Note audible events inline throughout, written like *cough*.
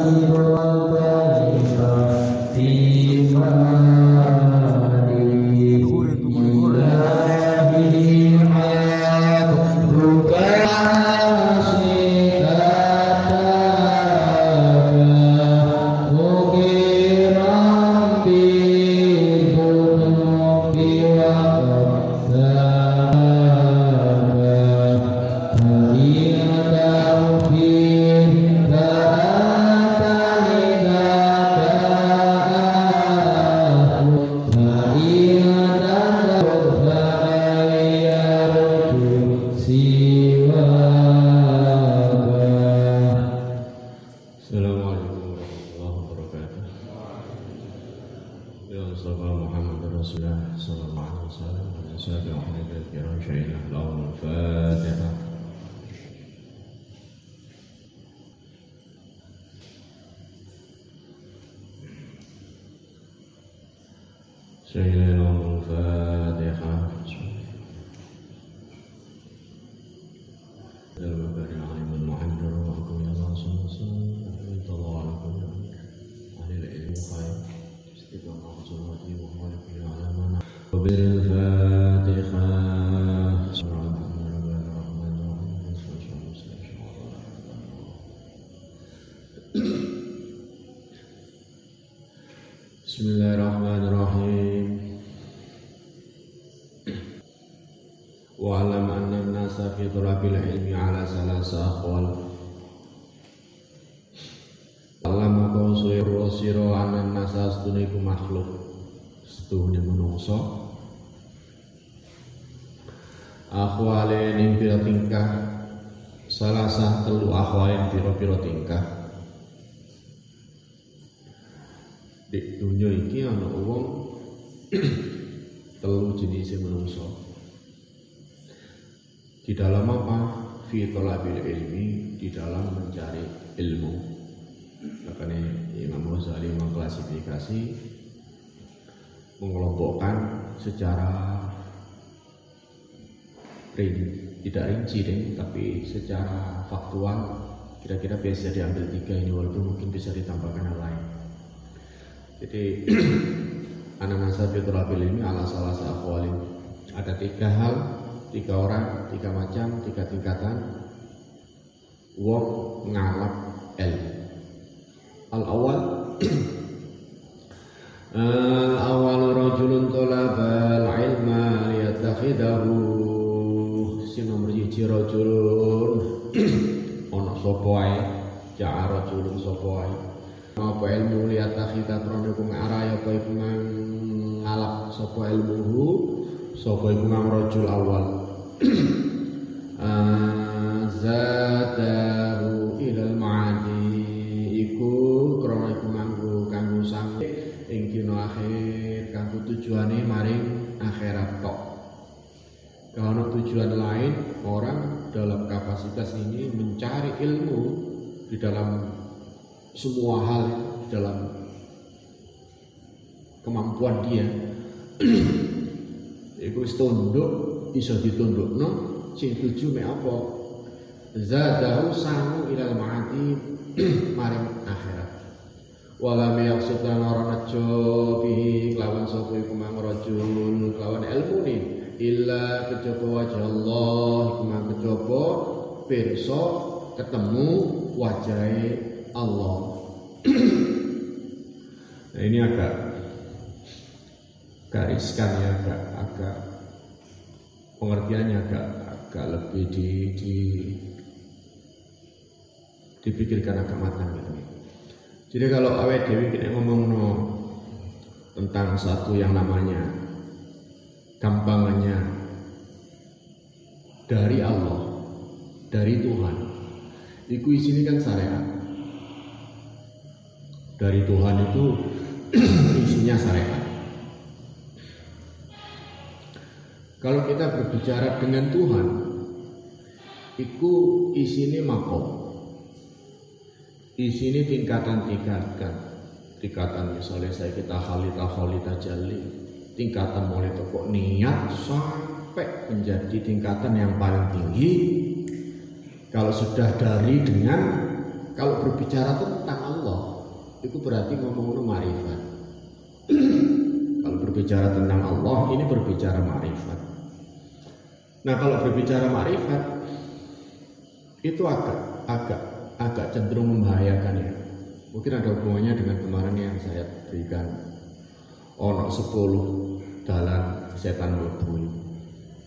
Haji Purwan بسم الله الرحمن الرحيم واعلم أن الناس في طلب العلم على ثلاثة أقوال makhluk setuhnya menungso akhwale ning pira tingkah? Salah sah telu akhwale pira-pira tingkah? Di dunia ini anak wong *clears throat* telu jenis menungso di dalam apa? Fitolah ilmi di dalam mencari ilmu. Makanya Imam Ghazali mengklasifikasi secara rinci, tidak rinci deh, tapi secara faktual kira-kira biasa diambil tiga ini walaupun mungkin bisa ditambahkan yang lain. Jadi *clears throat* ananasa fitrabil ini ala salah satu ada tiga hal, tiga orang, tiga macam, tiga tingkatan. Wong ngalap el. Al awal al *clears throat* awal rajulun talabal ilma liyatakhidahu sing nomor siji rajulun. *clears throat* Ana sapa ae? Ja'a rajulun sapa apa ilmu liyatakhidah krono ku ngarai apa iku ngalap sapa ilmuhu? Sapa iku rajul awal? *clears throat* Zadahu akhir kanggo tujuane maring akhirat tok. Kalau tujuan lain orang dalam kapasitas ini mencari ilmu di dalam semua hal dalam kemampuan dia. *clears throat* Iku tunduk iso ditundukno sing tuju mek apa? Zadahu sangu ilal ma'ati *clears throat* maring akhirat wala yaqsud lan ora nejo bihi kelawan sapa iku mang rajul kelawan ilmu ni illa kejaba wajah Allah iku mang kejaba pirsa ketemu wajah Allah. *clears throat* Nah ini agak gariskan ya agak agak pengertiannya agak agak lebih di, di dipikirkan agak matang gitu jadi kalau awet dewi kita ngomong no tentang satu yang namanya gampangannya dari Allah, dari Tuhan. Iku sini kan syariat. Dari Tuhan itu *clears throat* isinya syariat. Kalau kita berbicara dengan Tuhan, iku isinya makom di sini tingkatan-tingkatan tingkatan misalnya saya kita khalita khalita jali tingkatan mulai toko niat sampai menjadi tingkatan yang paling tinggi kalau sudah dari dengan kalau berbicara tentang Allah berarti ngomong marifat. *clears throat* kalau berbicara tentang Allah ini berbicara marifat. Nah kalau berbicara marifat itu agak agak agak cenderung membahayakan ya. Mungkin ada hubungannya dengan kemarin yang saya berikan ono 10 dalan setan mlebu.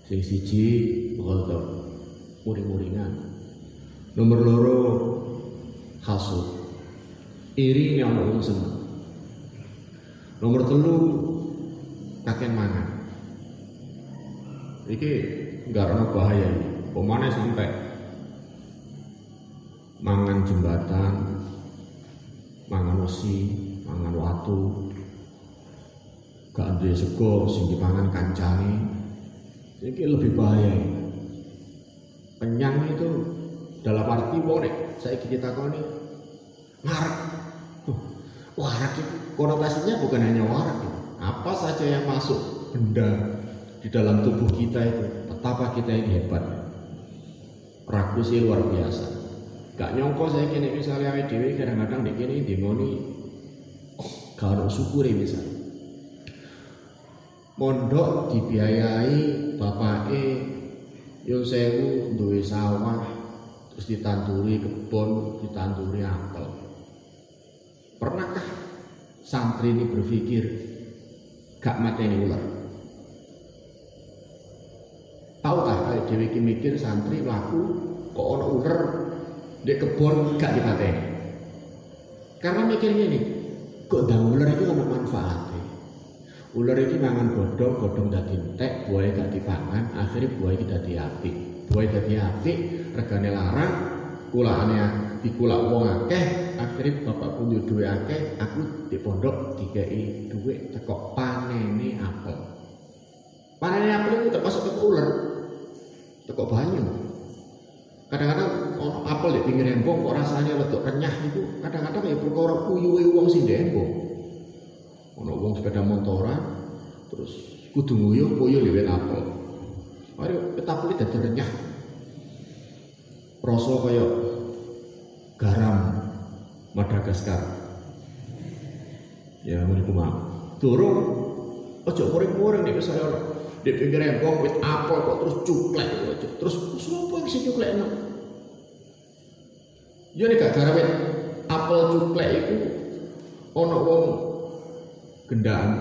Sing siji ghadab, muring-muringan. Nomor loro hasud. Iri yang ono seneng. Nomor telu kakek mangan. Iki enggak ono bahaya. Pemane sampai mangan jembatan, mangan wesi, mangan watu, gak duwe sego sing dipangan kancane. Iki lebih bahaya. Kenyang itu dalam arti wong nek saiki ditakoni ngarep. Warak itu konotasinya bukan hanya warak itu. Apa saja yang masuk benda di dalam tubuh kita itu, betapa kita ini hebat. Ragu sih luar biasa. Gak nyongko saya kini misalnya awake dhewe kadang-kadang di kini dimoni oh, gak ono syukure misalnya. Mondok dibiayai bapake yo sewu duwe sawah terus ditanduri kebun, ditanduri apel. Pernahkah santri ini berpikir gak mateni ular? Tahukah kalau dewi mikir santri laku kok ono ular di kebun gak dipateni? Karena mikirnya nih, kok dah ular itu ono manfaatnya. Ular itu mangan godong, godong dadi entek, buaya gak dipangan, akhirnya buaya kita dadi apik. Buaya dadi apik, regane larang, kulaannya dikulak wong akeh, akhirnya bapak punya duwe akeh, aku di pondok dikei duwe tekok panene apel. Panene apel itu termasuk tekok ular, tekok banyu. Kadang-kadang ono apel di pinggir embong kok rasanya letuk renyah itu, kadang-kadang ya perkara uyuwe wong sing di embong. Ono wong sepeda motoran, terus kudu nguyuh poyo liwet apel. Mari petapeli dadi renyah. Rasa kaya garam Madagaskar. Ya meniku mau. Durung ojo muring-muring nek saya ora di pinggir embong wit apel kok terus cuklek ojo. Terus sapa sing cuklekno? Ya nek gak garam wit apel cuklek iku ana wong gendaan.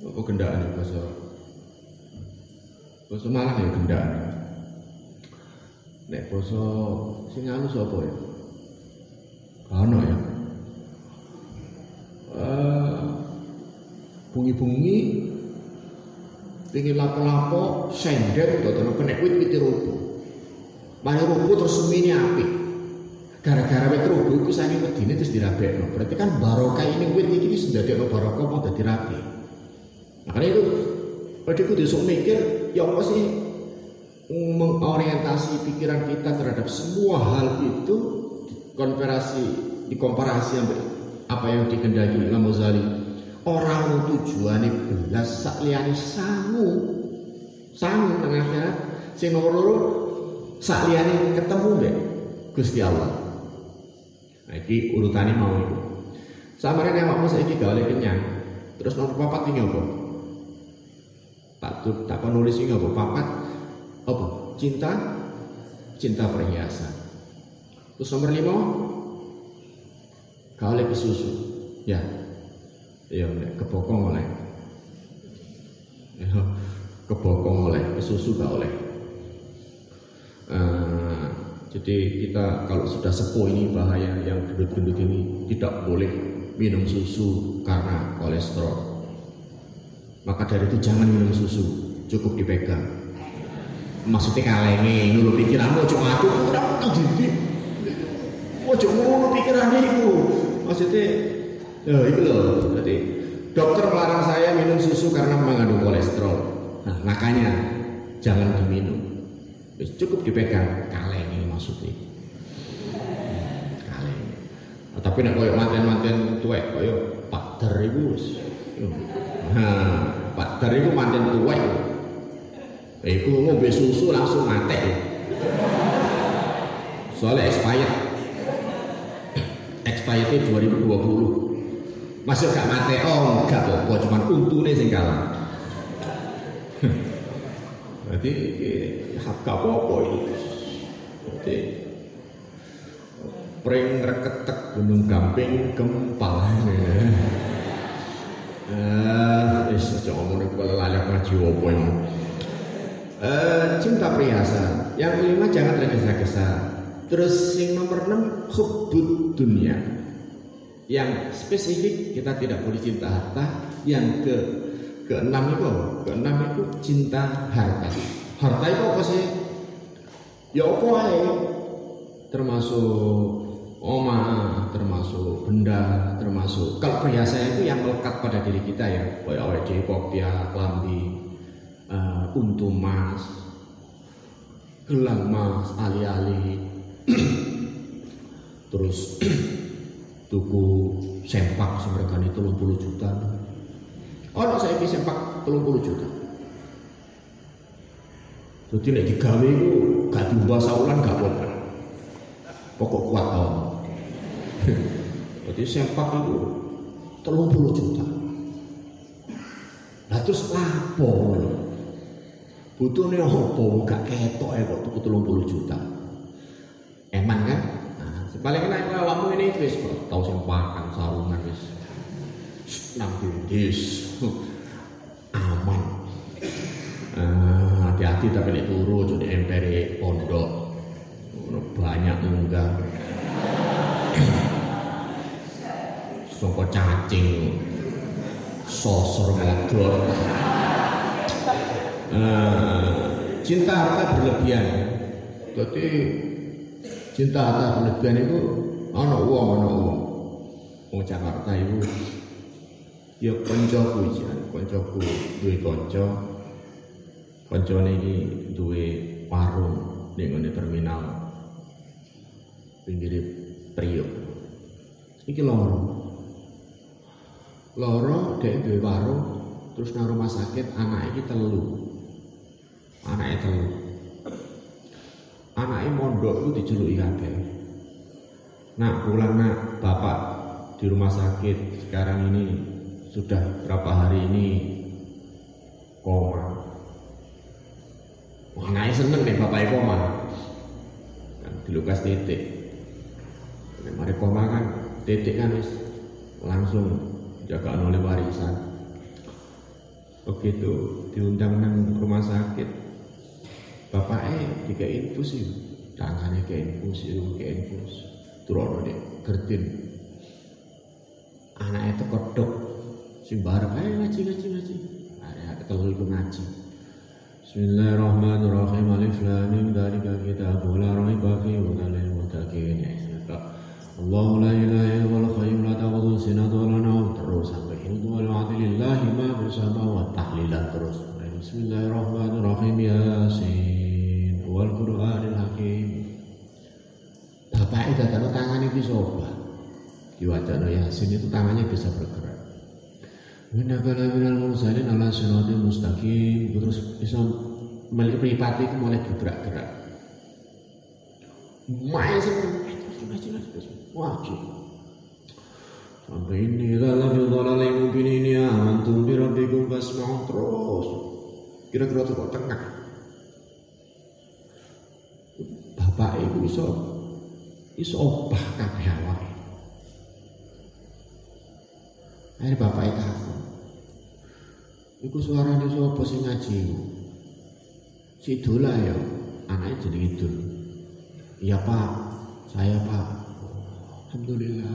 Apa gendaan itu bahasa? Bahasa Malang ya gendaan. Nek basa sing halus apa ya? Ono ya. Eh bungi-bungi pingin lapo-lapo sender utawa kena wit-wit rubuh. Mari rubuh terus semini api. Gara-gara wit rubuh iku sange wedine terus dirabekno. Berarti kan barokah ini wit iki wis ndadekno barokah mau dadi rapi. Makanya itu pada kudu sok mikir ya apa sih mengorientasi pikiran kita terhadap semua hal itu konverasi dikomparasi apa yang dikendaki Imam Ghazali orang tujuannya belas sak liyane sangu. Sangu nang akhirat sing nomor loro sak liyane ketemu mbek Gusti Allah. Nah iki urutane mau iku sampeyan awakmu saiki gawe kenyang terus nomor papat iki apa tak tak nulis iki apa papat apa? Cinta? Cinta perhiasan. Terus nomor lima? Kau oleh susu ya ya kebokong oleh. Ya, kebokong oleh susu gak oleh. Uh, jadi kita kalau sudah sepuh ini bahaya yang gendut-gendut ini tidak boleh minum susu karena kolesterol. Maka dari itu jangan minum susu cukup dipegang. Maksudnya kalenge ngono pikiranmu cuma aku ora didik ojo ngono pikirannya itu maksudnya ya itu loh. Jadi dokter melarang saya minum susu karena mengandung kolesterol. Nah makanya jangan diminum. Cukup dipegang. Kaleng ini maksudnya. Kaleng. Nah, tapi nak koyok manten-manten tuwek koyok pak itu nah pak itu manten tuwek. Iku ngombe susu langsung mati. Soalnya expired. Expired itu 2020. Masuk gak mate oh enggak apa cuman untune sing kalah. *laughs* Berarti hak gak apa-apa. Berarti pring reketek gunung gamping gempal. *laughs* Eh, wis aja ngomong lali ngaji opo yang. Eh, cinta perhiasan. Yang kelima jangan tergesa-gesa. Terus yang nomor enam hubbud dunia. Yang spesifik kita tidak boleh cinta harta. Yang ke keenam itu keenam itu cinta harta. Harta itu apa sih? Ya apa aja termasuk oma, termasuk benda, termasuk kalau perhiasan itu yang melekat pada diri kita ya, kayak awet kopiah, klambi, uh, untu emas, gelang emas, ali-ali, *clears throat* terus *clears throat* tuku sempak semergane 30 juta. Ono saya sempak 30 juta. Jadi nek digawe iku gak diubah saulan gak apa-apa. Pokok kuat tau. Jadi sempak itu telung puluh juta. Nah terus lapo Butuhnya apa? Gak ketok ya kok tuku telung puluh juta. Eman kan? Paling enak kalau awakmu ini wis tau sempakan sarungan wis. Nang bindis aman. Ah, hati-hati tapi nek turu jadi empere pondok. Banyak enggak saka cacing. Sosor modor uh, cinta harta berlebihan. Jadi cinta harta berlebihan itu ana uang ana uang wong Jakarta itu ya kancaku jan kancaku duwe kanca. Kancane iki duwe warung ning terminal pinggir Priok. Iki loro. Loro dek duwe warung terus nang rumah sakit anak iki telu. Anaknya telu anaknya mondok itu dijuluki kabeh. Nak pulang nak bapak di rumah sakit sekarang ini sudah berapa hari ini koma. Anaknya seneng nih bapaknya koma. Kan dilukas titik. Mari koma kan titik kan langsung jaga oleh warisan. Begitu diundang nang rumah sakit bapak eh tiga infus itu tangannya ke infus itu ke infus. Turun deh gertin. Anak itu kodok sing bareng ayo ngaji ngaji ngaji. Ada kalau itu ngaji. Bismillahirrahmanirrahim. Alif Lam Mim. Dzalika kitabul la raiba fihi hudan lil muttaqin La ilaha illallah qayyum la ta'khudhuhu sinatun wa la nawm. Terus sampai itu wa lillahi ma bersama wa tahlilan terus. Bismillahirrahmanirrahim Yasin. Wal Qur'anil Hakim. Bapak itu kalau tangannya bisa ubah. Diwajana Yasin itu tangannya bisa bergerak. Innaka la minal mursalin ala siratil mustaqim. Terus bisa melipati mulai bergerak-gerak main wajib. Sampai ini dalam yang mungkin ini antum bi rabbikum fasma'u. Terus. Kira-kira tuh tengah. Bapak ibu iso iso obah kabeh awake. Akhirnya bapak itu apa? Iku suaranya siapa sing ngaji? Si Dola ya, anaknya jadi itu. Iya pak, saya pak, Alhamdulillah.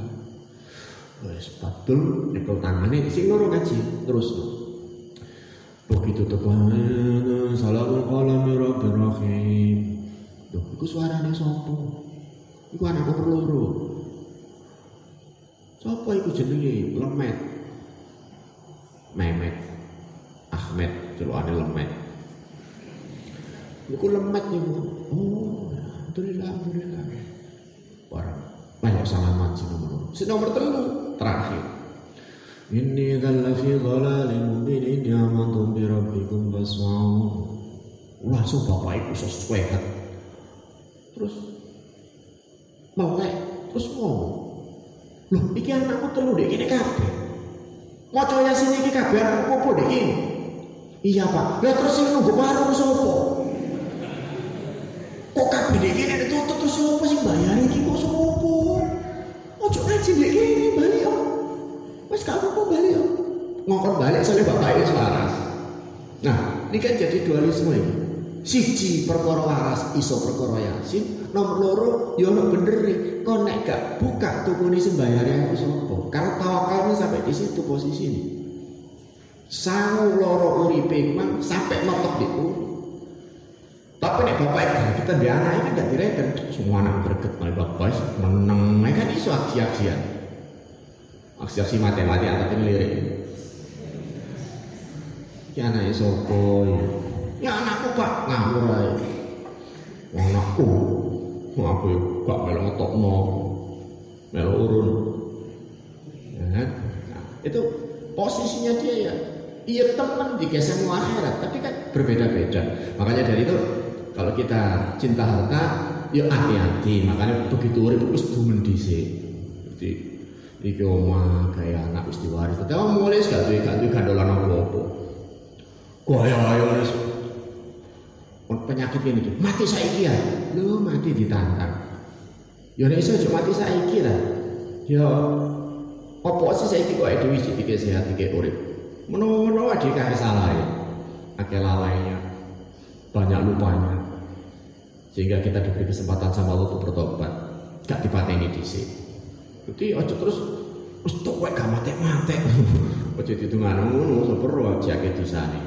Wes betul nyekel tangane sing loro ngaji terus. Begitu tekan salamul qalami rabbir rahim. Loh, iku suarane sapa? Iku anak nomor loro. Sapa iku jenenge? Lemet. Memet. Ahmed celukane lemet. Iku lemet niku. Oh, alhamdulillah, alhamdulillah. Si nomor telu terakhir Inni dhalla fi dhalalin mubin inni amantu bi rabbikum fasma'u langsung bapak ibu sesuai kan terus mau kayak terus ngomong loh iki anakku telu deh gini kabeh Maca Yasin iki kabeh apa iki? Iya, Pak. Lah terus sing nunggu warung sapa? Kok kabeh iki nek ditutup terus sapa sing bayar iki kok sapa? Ngaji ndek kene bali yo. Wis gak apa-apa bali yo. Ngokon balik soalnya bapak ini waras. Nah, ini kan jadi dualisme ini. Siji perkara waras iso perkara yasin, nomor loro ya ono bener nih. Kok nek gak buka tukune sembayare aku sapa? Karena tawakalnya sampai di situ posisi ini. Sangu loro uripe sampai notok di Tapi nek bapak kita di anak kan gak direken. Semua anak berget malah bapak menang, kan iso aksi-aksian. Aksi-aksi matematik atau lirik. Ya anake sapa ya? Ya anakku Pak ngawur ae. Anakku. Aku ya gak melu ngetokno. Melu urun. Ya, nah, itu posisinya dia ya iya teman digeser mau akhirat tapi kan berbeda-beda makanya dari itu kalau kita cinta harta ya hati-hati makanya begitu urip wis dumen dhisik jadi iki omah kayak anak wis diwaris tapi mulai gak duwe gak duwe gandolan apa-apa Gaya ayo wis. Penyakit ini mati saiki ya. Lu mati ditantang. Ya nek iso mati saiki lah. Ya apa sih saiki kok dhewe dipikir sehat iki urip. Ade kae salah ya. Akeh lalainya. Banyak lupanya. Sehingga kita diberi kesempatan sama Allah untuk bertobat. Gak dipateni dhisik. Jadi ojo terus terus tuwek gak mati-mati. *laughs* Ojo ditungano ngono, sepero aja akeh dosane.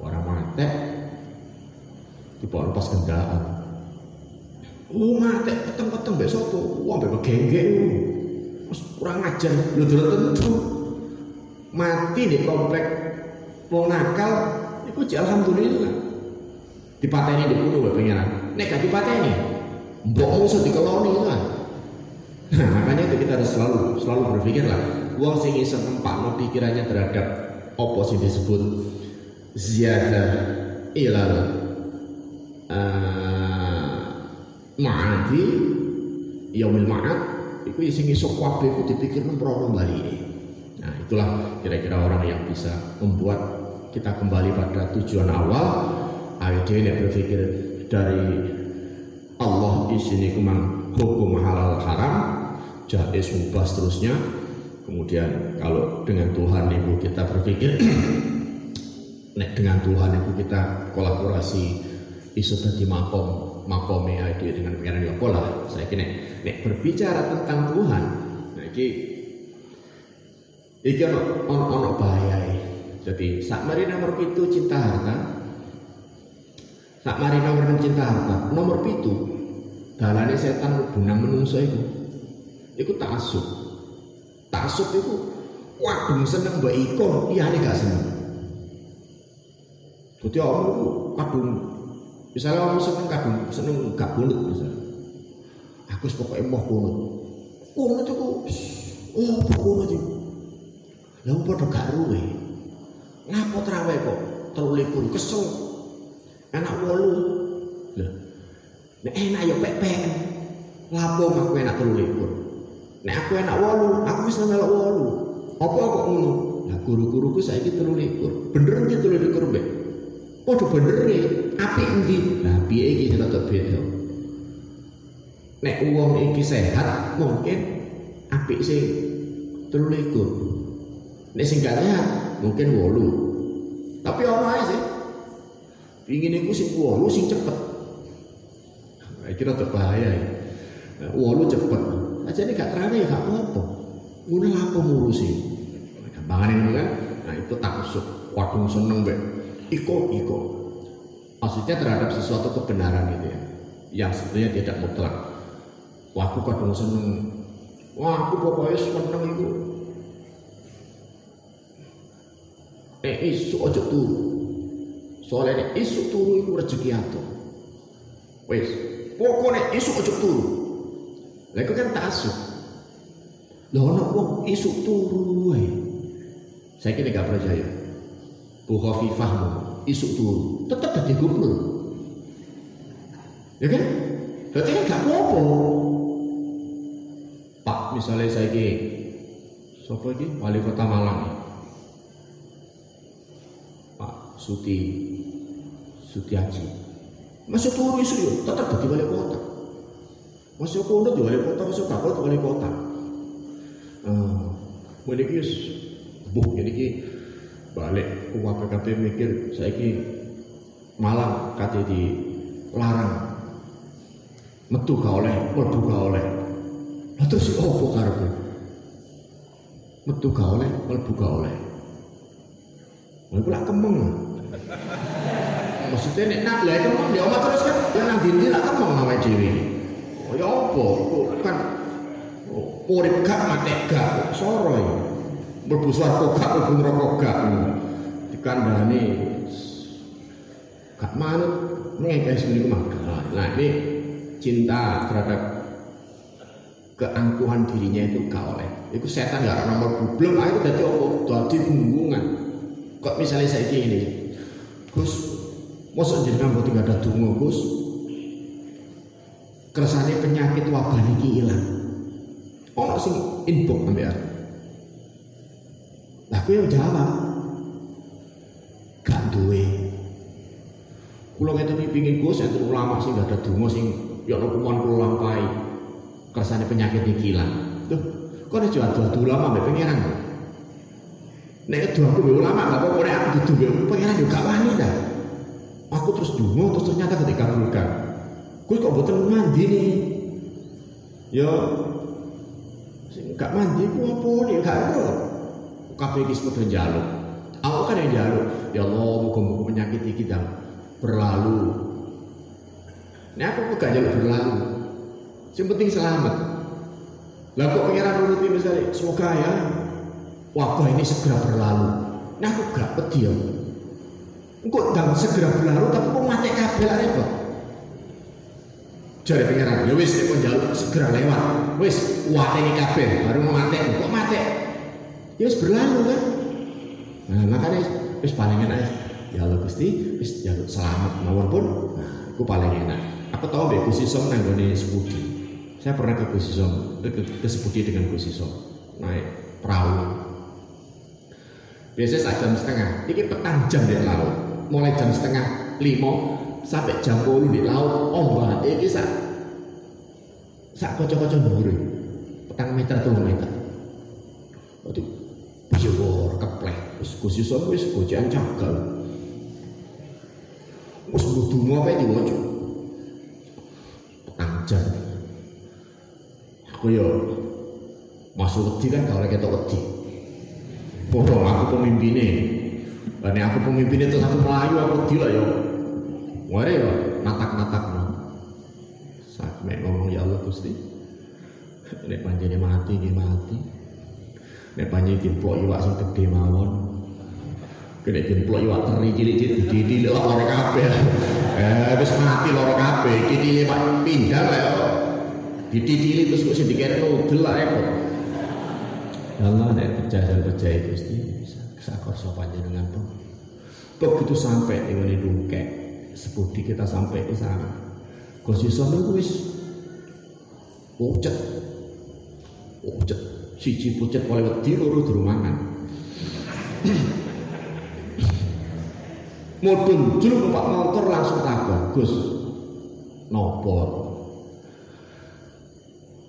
Orang mati dibawa lepas kendaraan oh mati peteng-peteng besok tuh wah bebek gengge terus kurang ajar lu dulu tentu. Mati di komplek mau nakal itu jadi alhamdulillah dipateni di kuno bapak pengiran nek gak dipateni mbok musuh dikeloni lah nah makanya itu kita harus selalu selalu berpikir lah uang sing iso nempakno pikirannya terhadap apa sih disebut ziyadah ilal uh, ma'adi yaumil ma'ad itu sing iso kabeh iku dipikir memprono bali. Nah itulah kira-kira orang yang bisa membuat kita kembali pada tujuan awal awet dhewe berpikir dari Allah di sini kumang hukum halal haram jais mubah seterusnya. Kemudian kalau dengan Tuhan ibu kita berpikir *clears throat* nek dengan Tuhan itu kita kolaborasi iso tadi makom makome ide dengan pengiran ya lah. Saya kira nek berbicara tentang Tuhan nah iki iki ono ono, bahaya jadi sak mari nomor itu cinta harta sak mari nomor cinta harta nomor itu dalane setan bunang menungso itu iku tak asup tak asup itu waduh seneng mbak iko iya gak seneng jadi orang itu kadung misalnya orang seneng kadung seneng gak bunut misalnya. Aku pokoknya mau bunut. Bunut itu oh apa bunut itu? Lah padha gak ruwe. Ngapa trawe kok terulikur kesel. Anak wolu. Nek enak ya pek-pek. Lapo aku enak terulikur. Nek aku enak wolu, aku wis melok wolu. Apa kok ngono? Lah guru-guruku saiki terulikur. Bener iki terulikur mbek. Padha bener e, apik endi? Lah piye iki rada beda. Nek wong iki sehat, mungkin apik sing 13. Nek sing gak sehat, mungkin 8. Tapi ono ae sih. Pingin iku sing 8 sing cepet. Nah, iki rada bahaya ya. 8 cepet. Aja ini gak terane ya gak apa-apa. Ngono apa ngurusi. Gampangane kan? Nah itu tak usuk. Waduh seneng mbek iko-iko. Maksudnya terhadap sesuatu kebenaran gitu ya. Yang sebetulnya tidak mutlak. Wah aku kadang seneng. Wah aku pokoknya seneng itu. Eh isu ojo turu. Soalnya isu turu itu rezeki atau. Wes, pokoknya isu ojo turu. Lah kan tak asuh. Lah ana wong isu turu. Saya kira gak percaya. Bu Khafifah isuk turu, tetap jadi gubernur. Ya kan? Berarti kan gak apa-apa. Pak, misalnya saya ini Sopo iki? Wali Kota Malang. Pak Suti Sutiaji. Masuk turu isu yo, tetap jadi wali kota. Masuk kono di wali kota, masuk kapal wali kota. Uh, mulai ki buh jadi ki balik UAPKP mikir saya ki malam kate di larang metu oleh, gak oleh. Lah terus opo karepe? Metu gak oleh, mlebu gak oleh. Lha kemeng. Maksudnya nek nak lha kemeng ya omah terus kan ya nang dindi lak kemeng awake dhewe. Oh ya opo? Kan urip gak mati gak soro ya. Mlebu swarga gak mlebu neraka gak. Dikandani gak manut ngekes niku mah. Nah ini cinta terhadap keangkuhan dirinya itu gak oleh. Itu setan gak nomor belum ayo dadi apa? Dadi hubungan. Kok misalnya saya ini, Gus, mosok jenengan mboten ada dungo, Gus. Kersane penyakit wabah niki ilang. Ono sing inbox ambekan. Lah kowe jawab. Gak duwe. Kula ngeten pingin Gus enten ulama sing gak ada dungo sing ya ono kumon kula lampahi. Kersane penyakit niki ilang. Tuh, kok nek jual-jual ulama mbek pengiran. Nek doa aku ulama gak apa-apa aku dudu mbek pengiran yo gak wani dah. Aku terus dungo terus ternyata ketika dikabulkan. Gus kok boten mandi nih. Ya sing gak mandi ku apa nih gak ada. Kabeh iki padha njaluk. Aku kan yang njaluk, ya Allah muga-muga penyakit iki dan berlalu. Nek aku kok gak njaluk berlalu. Yang penting selamat. Lah kok pengiran nuruti misalnya, semoga ya wabah ini segera berlalu. Nah aku gak wedi ya. Engkau dan segera berlalu tapi kok mati kabel repot. Jare pengiran, ya wis njaluk segera lewat. Wis wate ini kabel baru mau mati. Kok mati? Ya wis berlalu kan. Nah, makanya wis paling enak ya Allah Gusti wis jaluk selamat mawon pun nah itu paling enak aku tahu deh Gusti Som nanggone sepudi saya pernah ke Gusti Som ke, ke, ke sepudi dengan Gusti Som naik perahu biasanya saat jam setengah ini petang jam di laut. Mulai jam setengah lima sampai jam 10 di laut ombak ini sak sak kocok-kocok dhuwur petang meter atau meter. Waduh, biyor kepleh. Wis Gusti Som wis gojekan cagal wis mudungo apa diwaca petang jam. Aku yo masuk wedi kan kalau ketok wedi Bodoh, aku pemimpinnya. Dan aku pemimpinnya terus aku melayu, aku lah yo. Ware yo, natak-natak no. Saat mek ngomong ya Allah Gusti. Nek panjene mati nggih mati. Nek panjene dimplok iwak sing gede mawon. Kene dimplok iwak teri cilik-cilik dididi lek ora kabeh. Eh wis mati loro kabeh. Iki dile Pak pindang lek dididili terus kok sing dikene nudel lah repot. Allah nek percaya percaya Gusti sakor sapa panjenengan pun. Begitu sampai ini dungkek sepudi kita sampai di sana. Gusti itu wis pucet. Pucet. Siji pucet oleh wedi loro mangan. Mudun juru numpak motor langsung takon, Gus. Nopo?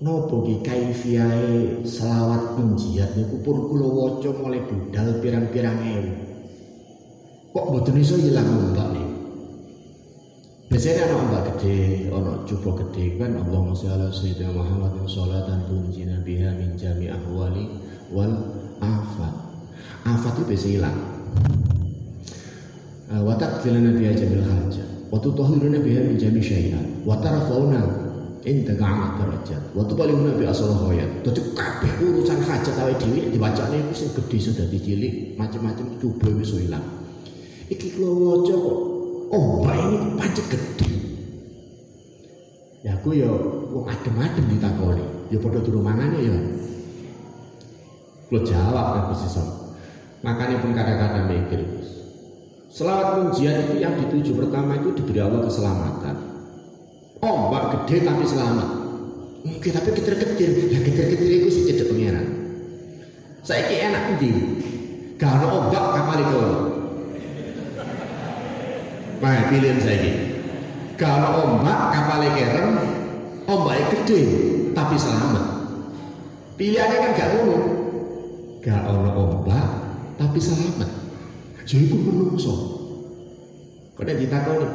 Nopo ki kaifiahe selawat penjiat niku pun kula waca mulai budal pirang-pirang ewu. Kok mboten iso ilang ombak nih? Biasanya ada ombak gede, ono coba gede kan Allahumma sholli ala sayyidina Muhammadin sholatan tunjina biha min jami ahwali wal afat. Afat itu biasa hilang. Wa taqfilana biha jamil hajat. Wa tutahhiruna biha min jami syai'at. Wa tarfauna inta ga'amat derajat. Wa tubalihuna bi asal hayat. Dadi kabeh urusan hajat awake dhewe dibacane iku sing gedhe sudah dicilik, macam-macam coba wis ilang. Iki kula waca kok ombak ini pancet gede. Ya aku ya wong adem-adem ditakoni. Ya padha durung mangane ya. Kula jawab Gusti Som. Makanya pun kadang-kadang mikir, Selawat pujian itu yang dituju pertama itu diberi Allah keselamatan. Tapi selamat. Mungkin tapi ketir-ketir, ya ketir-ketir itu sih cedek pengiran. Saiki enak ndi? Gak ono ombak kapal itu. Nah, pilihan saiki. Gak ono ombak kapal kerem, ombaknya gede tapi selamat. Pilihannya kan gak ngono. Gak ono ombak tapi selamat. Jadi pun menungso. Kau nek ditakoni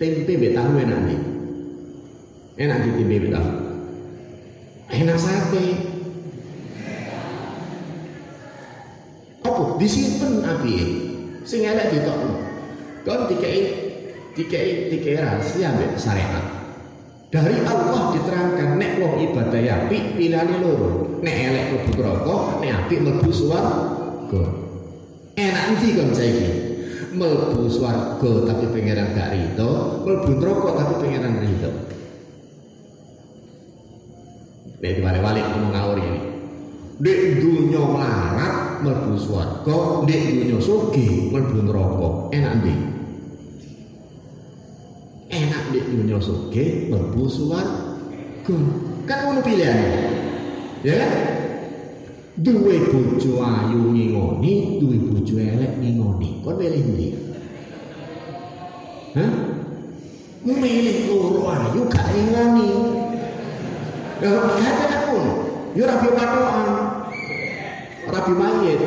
tempe mbek tahu enak nih. Enak di mbek tahu. Enak sate. Apa disimpen api sing elek ditokno. Kon dikei dikei dikei rahasia mbek syariat. Dari Allah diterangkan nek wong ibadah api pilihane loro. Nek elek mlebu neraka, nek apik mlebu swarga. Enak ndi kon saiki? Mlebu swarga tapi pangeran gak rido, mlebu neraka tapi pangeran rido. Nek diwale-wale ngomong ngawur ini. Dek dunya melarat mlebu swarga, dek dunya sugih mlebu neraka. Enak ndi? Enak dek dunya sugih mlebu swarga. Kan ngono pilihane. Ya kan? Duwe bojo ayu ngingoni, duwe bojo elek ngingoni. Kon milih ndi? Hah? Milih loro ayu gak ngingoni. Ya gak ada pun. Ya rabi patokan. Rabi mayit.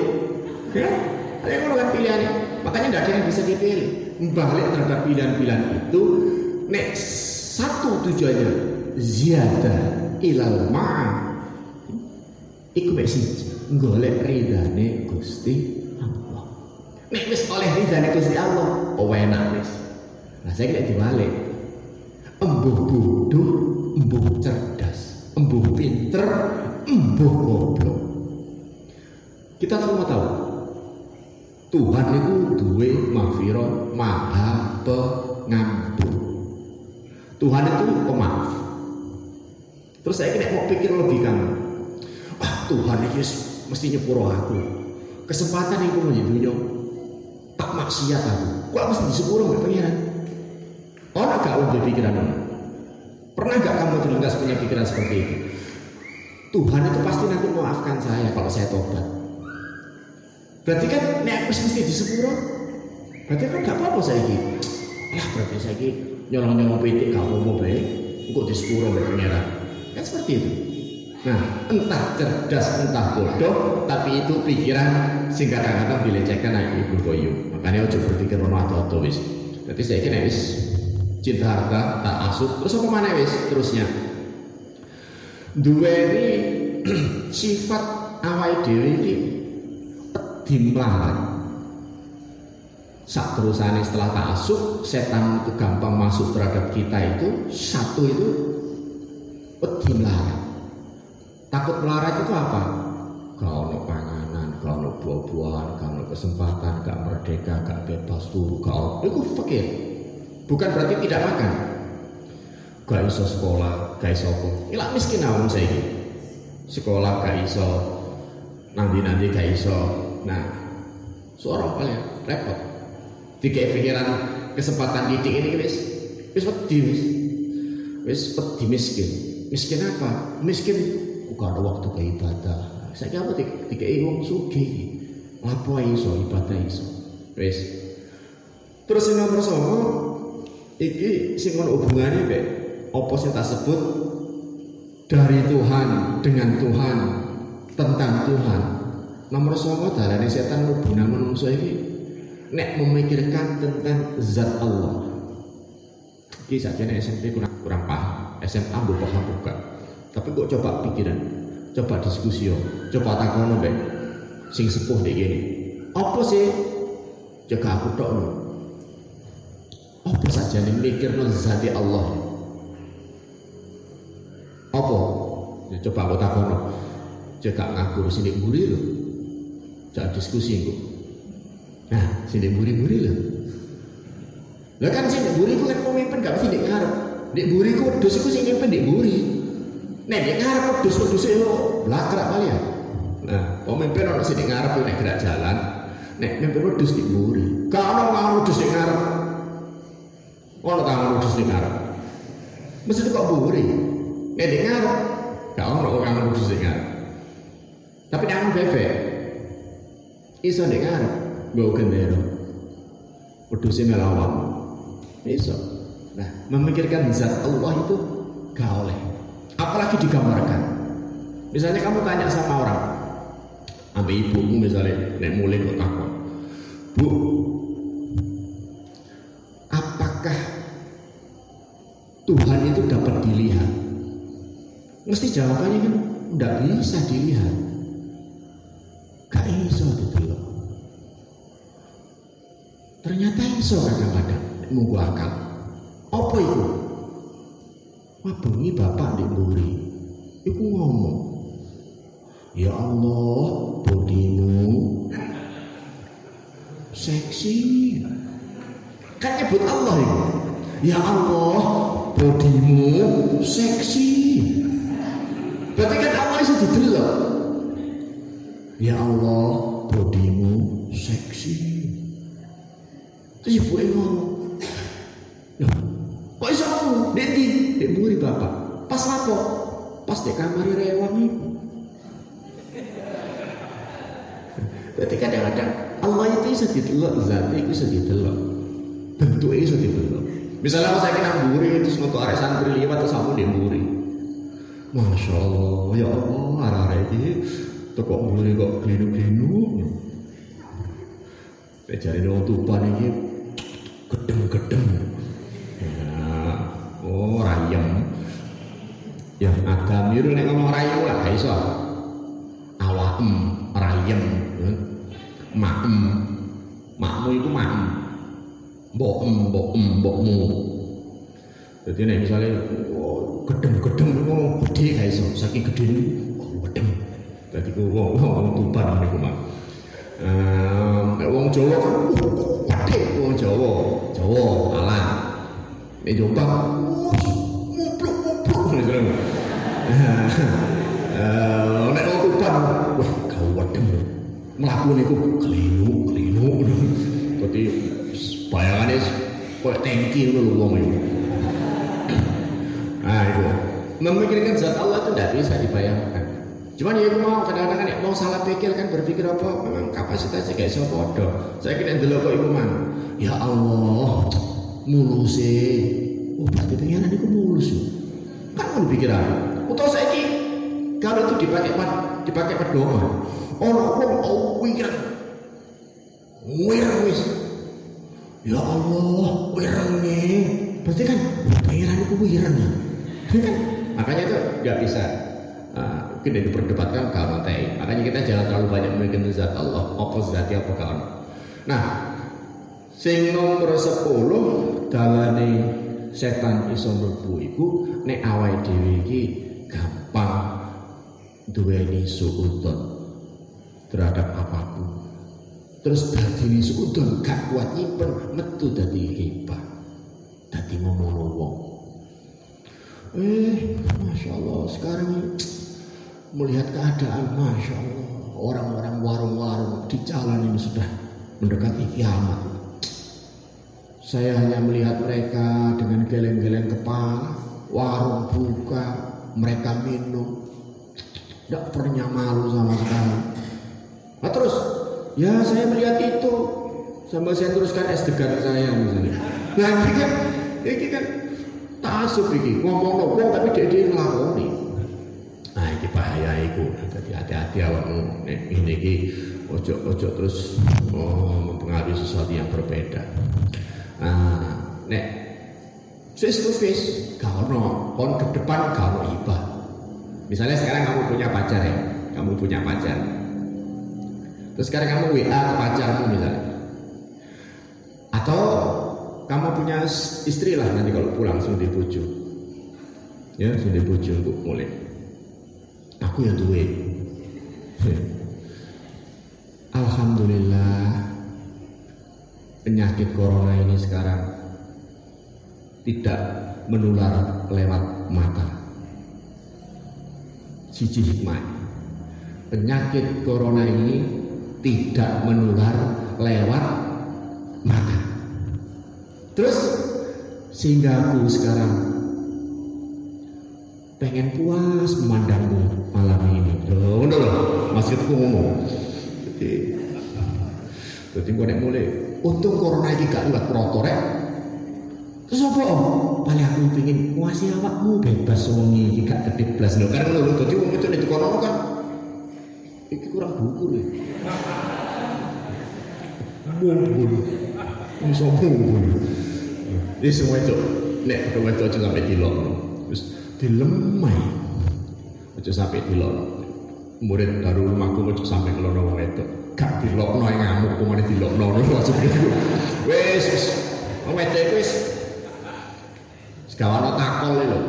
Ya? Ada ngono kan pilihannya. Makanya tidak ada yang bisa dipilih. Balik terhadap pilihan-pilihan itu, nek satu tujuannya ziyadah ilal ma'ah Iku siji, golek ridane Gusti Allah. Nek wis oleh ridane Gusti Allah, oh enak wis. Nah, saya kira dibalik. Embuh bodoh, embuh cerdas, embuh pinter, embuh goblok. Kita semua tahu Tuhan itu duwe mahfiro maha pengampun. Tuhan itu pemaaf. Terus saya kira mau pikir logika ah Tuhan ini mesti nyepuro aku kesempatan itu menjadi tak maksiat aku kok mesti disepuro mbak pengiran orang gak ada pikiran pernah gak kamu terlintas punya pikiran seperti itu? Tuhan itu pasti nanti memaafkan saya kalau saya tobat. Berarti kan nek mesti disepuro berarti kan gak apa-apa saya ini. Lah berarti saya ini nyolong-nyolong pitik gak mau baik. Kok disepuro mbak pengiran kan seperti itu. Nah, entah cerdas, entah bodoh, tapi itu pikiran sing kadang-kadang dilecehkan anak ibu boyu. Makanya ojo berpikir rono atau wis. Jadi saya kira wis cinta harta tak asuh. Terus apa mana wis terusnya? Dua ini *clears throat* sifat awal dewi ini dimelarat. Saat terusannya setelah tak asuh, setan itu gampang masuk terhadap kita itu satu itu dimelarat Takut melarat itu apa? Gak ono panganan, gak ono buah-buahan, gak ono kesempatan, gak merdeka, gak bebas turu, ono. Itu fakir. Bukan berarti tidak makan. Gak iso sekolah, gak iso apa. Ilak miskin awam saya ini. Sekolah gak iso, nanti-nanti gak iso. Nah, seorang paling repot. Tiga pikiran kesempatan didik ini wis wis wedi wis wis wedi miskin. Miskin apa? Miskin bukan ada waktu ke ibadah saya apa tiga wong sugi apa iso ibadah iso wes terus yang nomor sama iki sing ono hubungannya be apa sing tak sebut? Dari Tuhan dengan Tuhan tentang Tuhan. Nomor sama dalane setan hubungan manusia ini nek memikirkan tentang zat Allah. Iki saja SMP kurang kurang paham. SMA belum paham bukan tapi kok coba pikiran, coba diskusi yo, coba takono be, sing sepuh deh gini. Apa sih? Jaga aku tok. Apa saja nih mikir zati Allah. Apa? Ya, coba aku takono. Jaga ngaku sini buri lo. Jangan diskusi kok. Nah, sini buri-buri lo. Lah kan sini buri ku kan pemimpin gak dek ngarep. Dek buri ku wedhus iku sing mimpin dek buri. Nek dia ngarep wedhus-wedhus itu blakrak kali ya. Nah, pemimpin orang sini ngarep nek gerak jalan, nek mimpin wedhus di mburi. Kalau mau wedhus di ngarep. Ono kang wedhus di ngarep. Mesti kok mburi. Nek ngarep, gak ono kang wedhus di ngarep. Tapi nek bebek iso nek ngarep nggo gendera. Wedhuse melawak. Iso. Nah, memikirkan zat Allah itu gak oleh. Apalagi digambarkan. Misalnya kamu tanya sama orang, ambil ibumu misalnya, nek mulai kok takut. Bu, Mesti jawabannya kan tidak bisa dilihat. Gak iso ditelok. Ternyata iso kadang-kadang nunggu akal. Apa itu? Wah bengi bapak di buri. Iku ngomong. Ya Allah, bodimu seksi. Kan nyebut Allah itu. Ya Allah, bodimu seksi. Berarti kan Allah itu didelok. Ya Allah, bodimu seksi. Terus ibu ngomong, Loh, kok iso ngomong? Dek di, dek buri bapak. Pas lapo? Pas dek kamar rewang itu. Berarti kadang-kadang Allah itu bisa ditelok, zatnya itu bisa ditelok. Bentuknya bisa ditelok. Misalnya saya kena buri, terus untuk arek santri liwat terus aku di buri. Masya Allah, ya Allah, arah-arah ini tekok buri kok gelinu-gelinu. Jadi orang tupan ini gedeng-gedeng. Ya, oh rayem. Yang agam itu nek ngomong rayem lah iso. Awakem, rayem, maem. Makmu itu maem. Bokem, bokem, bokmu. Jadi nek misalnya oh, gedeng-gedeng ngomong gede gak iso, saking oh, gedeng. Jadi ku wong tupan niku mah. Eh, wong Jawa gede wong Jawa. Jawa alah. Nek Jombang mupluk-mupluk ngono. *laughs* Eh, nek wong tupan wah gawedem. Mlaku niku kelinu-kelinu. *laughs* Dadi bayangane koyo tangki ngono wong itu. Nah itu memikirkan zat Allah itu tidak bisa dibayangkan. Cuman ya mau kadang-kadang kan mau salah pikir kan berpikir apa memang kapasitasnya kayak siapa podo. Saya kira dulu kok ibu man. Ya Allah mulus Oh berarti pengen itu mulus. Kan mau pikiran. Utau saya ki kalau itu dipakai dipakai pedoman. Orang pun oh wirang, wirang wis. Ya Allah wirang nih. Berarti kan pengiran itu wirang ya. Kan? Makanya itu nggak bisa Nah, mungkin yang diperdebatkan kalau tei. Makanya kita jangan terlalu banyak memikirkan zat Allah, apa zatnya apa kawan. Nah, sing nomor 10 dalane setan iso mlebu iku nek awake dhewe iki gampang duweni suudon terhadap apa pun. Terus dadi suudon gak kuat nyimpen metu dadi hebat. Dadi ngomong wong. Eh, masya Allah sekarang melihat keadaan Masya Allah orang-orang warung-warung di jalan ini sudah mendekati kiamat. Saya hanya melihat mereka dengan geleng-geleng kepala warung buka mereka minum. Tidak pernah malu sama sekali. Nah terus ya saya melihat itu. Sambil saya teruskan es degan saya misalnya. Nah ini kan ini kan tasuk ini ngomong ngomong tapi dia dia ngelakoni Nah, ini bahaya itu. Jadi hati-hati awakmu nek ini iki ojo-ojo terus oh, mempengaruhi sesuatu yang berbeda. Nah, nek face to face gak ono, kon ke depan gak ono ibah. Misalnya sekarang kamu punya pacar ya, kamu punya pacar. Terus sekarang kamu WA ke pacarmu misalnya. Atau kamu punya istri lah nanti kalau pulang sudah dibujuk. Ya, sudah dibujuk untuk mulai aku ya duwe. Alhamdulillah penyakit corona ini sekarang tidak menular lewat mata. Siji hikmah. Penyakit corona ini tidak menular lewat mata terus sehingga aku sekarang pengen puas memandangmu malam ini. Loh, loh, Mas maksudku ngomong. Jadi jadi gue nek mulai untung corona ini gak liwat protor ya. Terus apa om? Paling aku pengen kuasih awakmu bebas wong iki gak kediblas lho. Karena lho dadi wong itu nek corona kan iki kurang buku lho. Mumbul. Iso mumbul. Ini semua itu nek itu aja sampai dilok. Terus dilemai. Aja sampai dilok. Murid baru rumahku aja sampai kelono wong itu. Gak dilokno yang ngamuk ke mana dilokno maksud itu. Wes wes. Wong wedok wis Sekawana takol lho.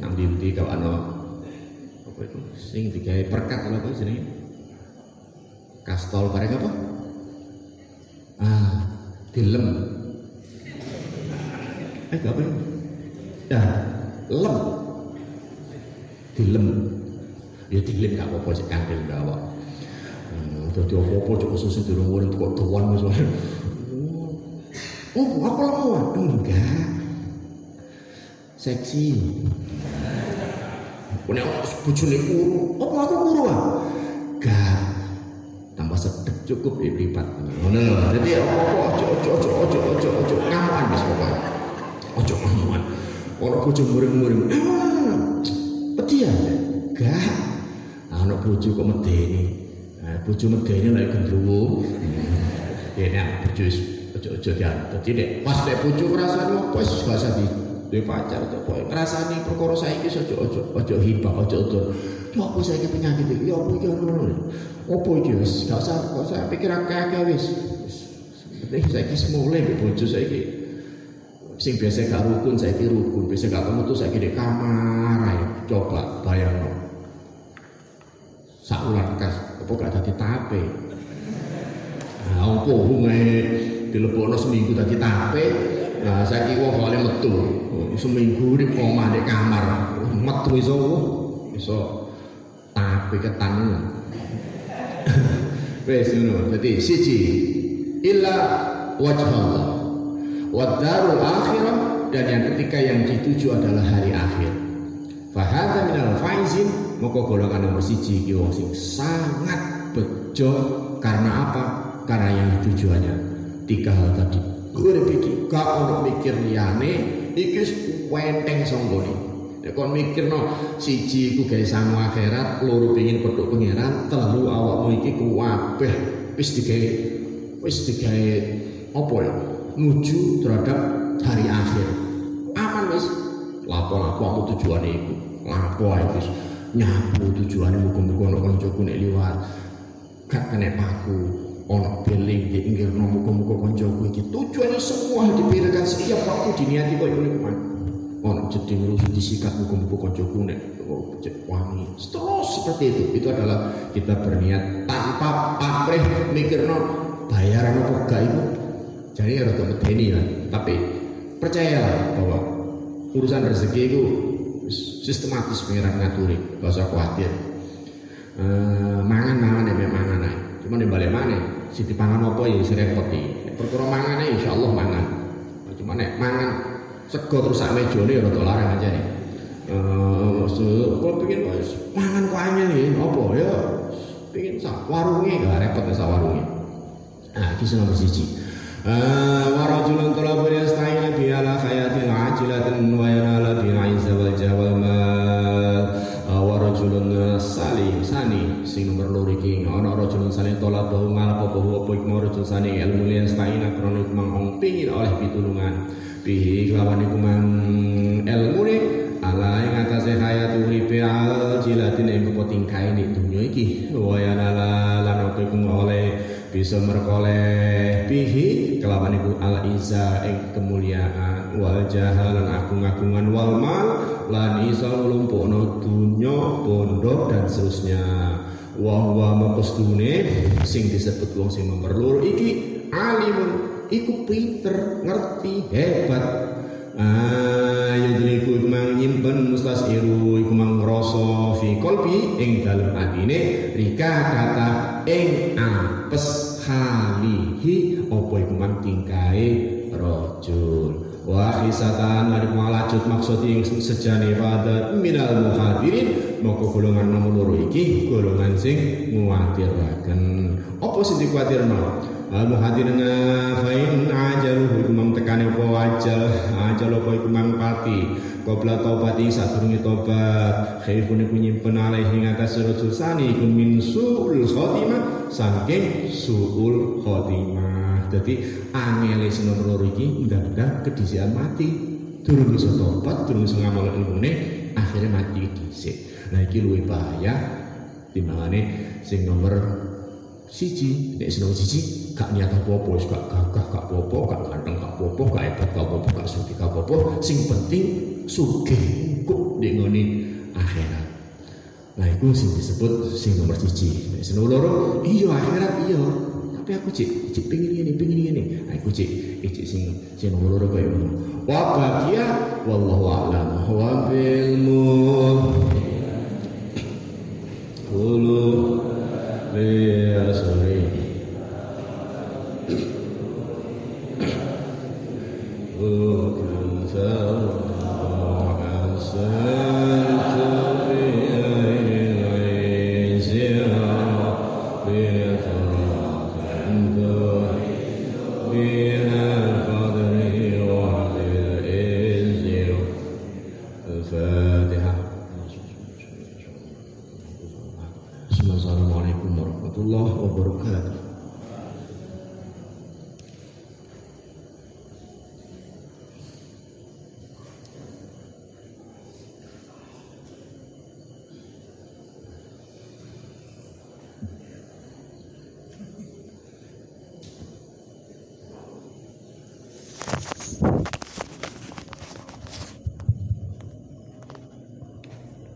Nang ndi kawana apa itu sing digawe perkat apa jenenge? Kastol bareng apa? Ah, dilem. Eh, apa ini? Ya, lem. Dilem. Ya dilem gak apa-apa sih kandil gawa. Hmm, dadi apa-apa cok khusus durung urip kok tuan wis. Oh, apa lemu? Enggak. Seksi. Punya bojone kuru. Apa aku kuru ah? Enggak. Tambah sedek cukup ya lipat. Ngono lho. Dadi apa-apa ojo ojo ojo ojo ojo ngamuan wis pokoke. Ojo ngamuan. Ono bojo muring-muring. Peti ya? Enggak. Ono bojo kok medeni. Nah, bojo medeni lek gendruwo. *laughs* Ya nek bojo ojo-ojo ya. Dadi nek pas nek bojo ngrasani apa wis gak usah pacar to pokoke ngrasani perkara saiki ojo ojo hibah ojo ojo. Ya apa saiki penyakit iki? Apa iki ngono. Apa iki wis gak usah gak usah pikir akeh-akeh wis. Wis saiki semule bojo saiki. Sing biasa gak rukun saiki rukun, biasa gak ketemu tuh saiki di kamar ae. Coba bayangno. Sak ulan kas, apa gak dadi tape. Nah, apa hubungannya dilebokno seminggu dadi tape, nah saiki wong kale metu. Seminggu di omah di kamar, metu iso iso tape ketan. *laughs* Wes ngono. Dadi siji illa wajh Allah. Wadarul akhirah dan yang ketiga yang dituju adalah hari akhir. Fahadha minal faizin maka golongan nomor siji iki wong sing sangat bejo karena apa? Karena yang tujuannya tiga hal tadi. Urip iki gak ono mikir liyane iki wenteng songgone. Nek kon mikirno siji iku gawe sangu akhirat, loro pengin petuk pangeran, telu awakmu iki kuwabeh wis digawe wis digawe apa ya? Nuju terhadap hari akhir. Aman wis. Lapo-lapo aku tujuane iku. Lapo wis nyapu tujuane muga-muga ono kancaku nek liwat. Gak kena paku. Ono beling di inggirno muga-muga kancaku iki. Tujuane semua dipikirkan setiap waktu diniati koyo ngene kuwi. ono jeding rusuh disikat muka-muka koncoku nek oh, wangi terus seperti itu itu adalah kita berniat tanpa pamrih mikirno bayaran apa gak itu jadi ya rada medeni ya tapi percayalah bahwa urusan rezeki itu sistematis pengiran ngaturi gak usah khawatir. E, mangan mangan ya mangan aja cuma di balik mana si dipangan apa ya si repot perkara mangan aja insya Allah mangan. Cuma nek mangan sego terus sak mejone ya rada larang aja nih. Eh maksud kok pengen mangan kok angel ya apa? Ya pengen sak warunge gak repot sak warunge. Nah, iki nomor siji. Yasta'in bi ala khayatin ajilatin wa yanala bi aiza wal jawal mal. warajulun salim sani sing nomor loro iki. Ana rajulun salim talabahu ngalap apa apa iku rajul sani. Ilmu yasta'in krono mang pingin oleh pitulungan. Bihi kelawan ilmu ne ala ing atase hayat jilatin ing apa tingkae ning dunya iki. Wa yanala lan apa iku oleh bisa merkoleh bihi kelawan iku al izza ing kemuliaan wal jahal lan agung-agungan wal mal lan iso nglumpukno dunya bondo dan seterusnya wa maqsdune sing disebut wong sing iki alimun iku pinter, ngerti, hebat. Ah, yudriku iku mang nyimpen mustasiru iku mang ngrasa fi qalbi ing dalem atine rika kata ing apes halihi apa iku mang tingkae rajul. wa khisatan lan malajut maksud ing sejane pada minal muhadirin. Moko golongan nomor loro iki golongan sing nguwatiraken apa sing dikuwatirno al muhadirin fa in ajaluhu kumang tekane apa ajal ajal apa iku mang pati qabla taubati sadurunge tobat khaifun iku nyimpen alaihi ngatas sani iku min suul khotimah saking suul khotimah. Dadi angele nomor loro iki ndak kedisian mati. Durung iso tobat durung iso ngamal ilmune akhirnya mati dhisik. Nah iki luwih bahaya timbangane sing nomor siji. Nek nomor siji gak apa-apa wis gak gagah gak apa-apa gak ganteng gak apa-apa gak hebat gak apa-apa gak sugih gak apa-apa. Sing penting sugih kok nek ngene akhirat. Nah, itu sing disebut sing nomor siji. Nek sing nomor loro, iya akhirat iya. Tapi aku cik cik pingin ini pingin ini aku cik cik sing sing nomor loro kaya ngono. Wa baqiya wallahu a'lam. Wa bil Kulu Oh,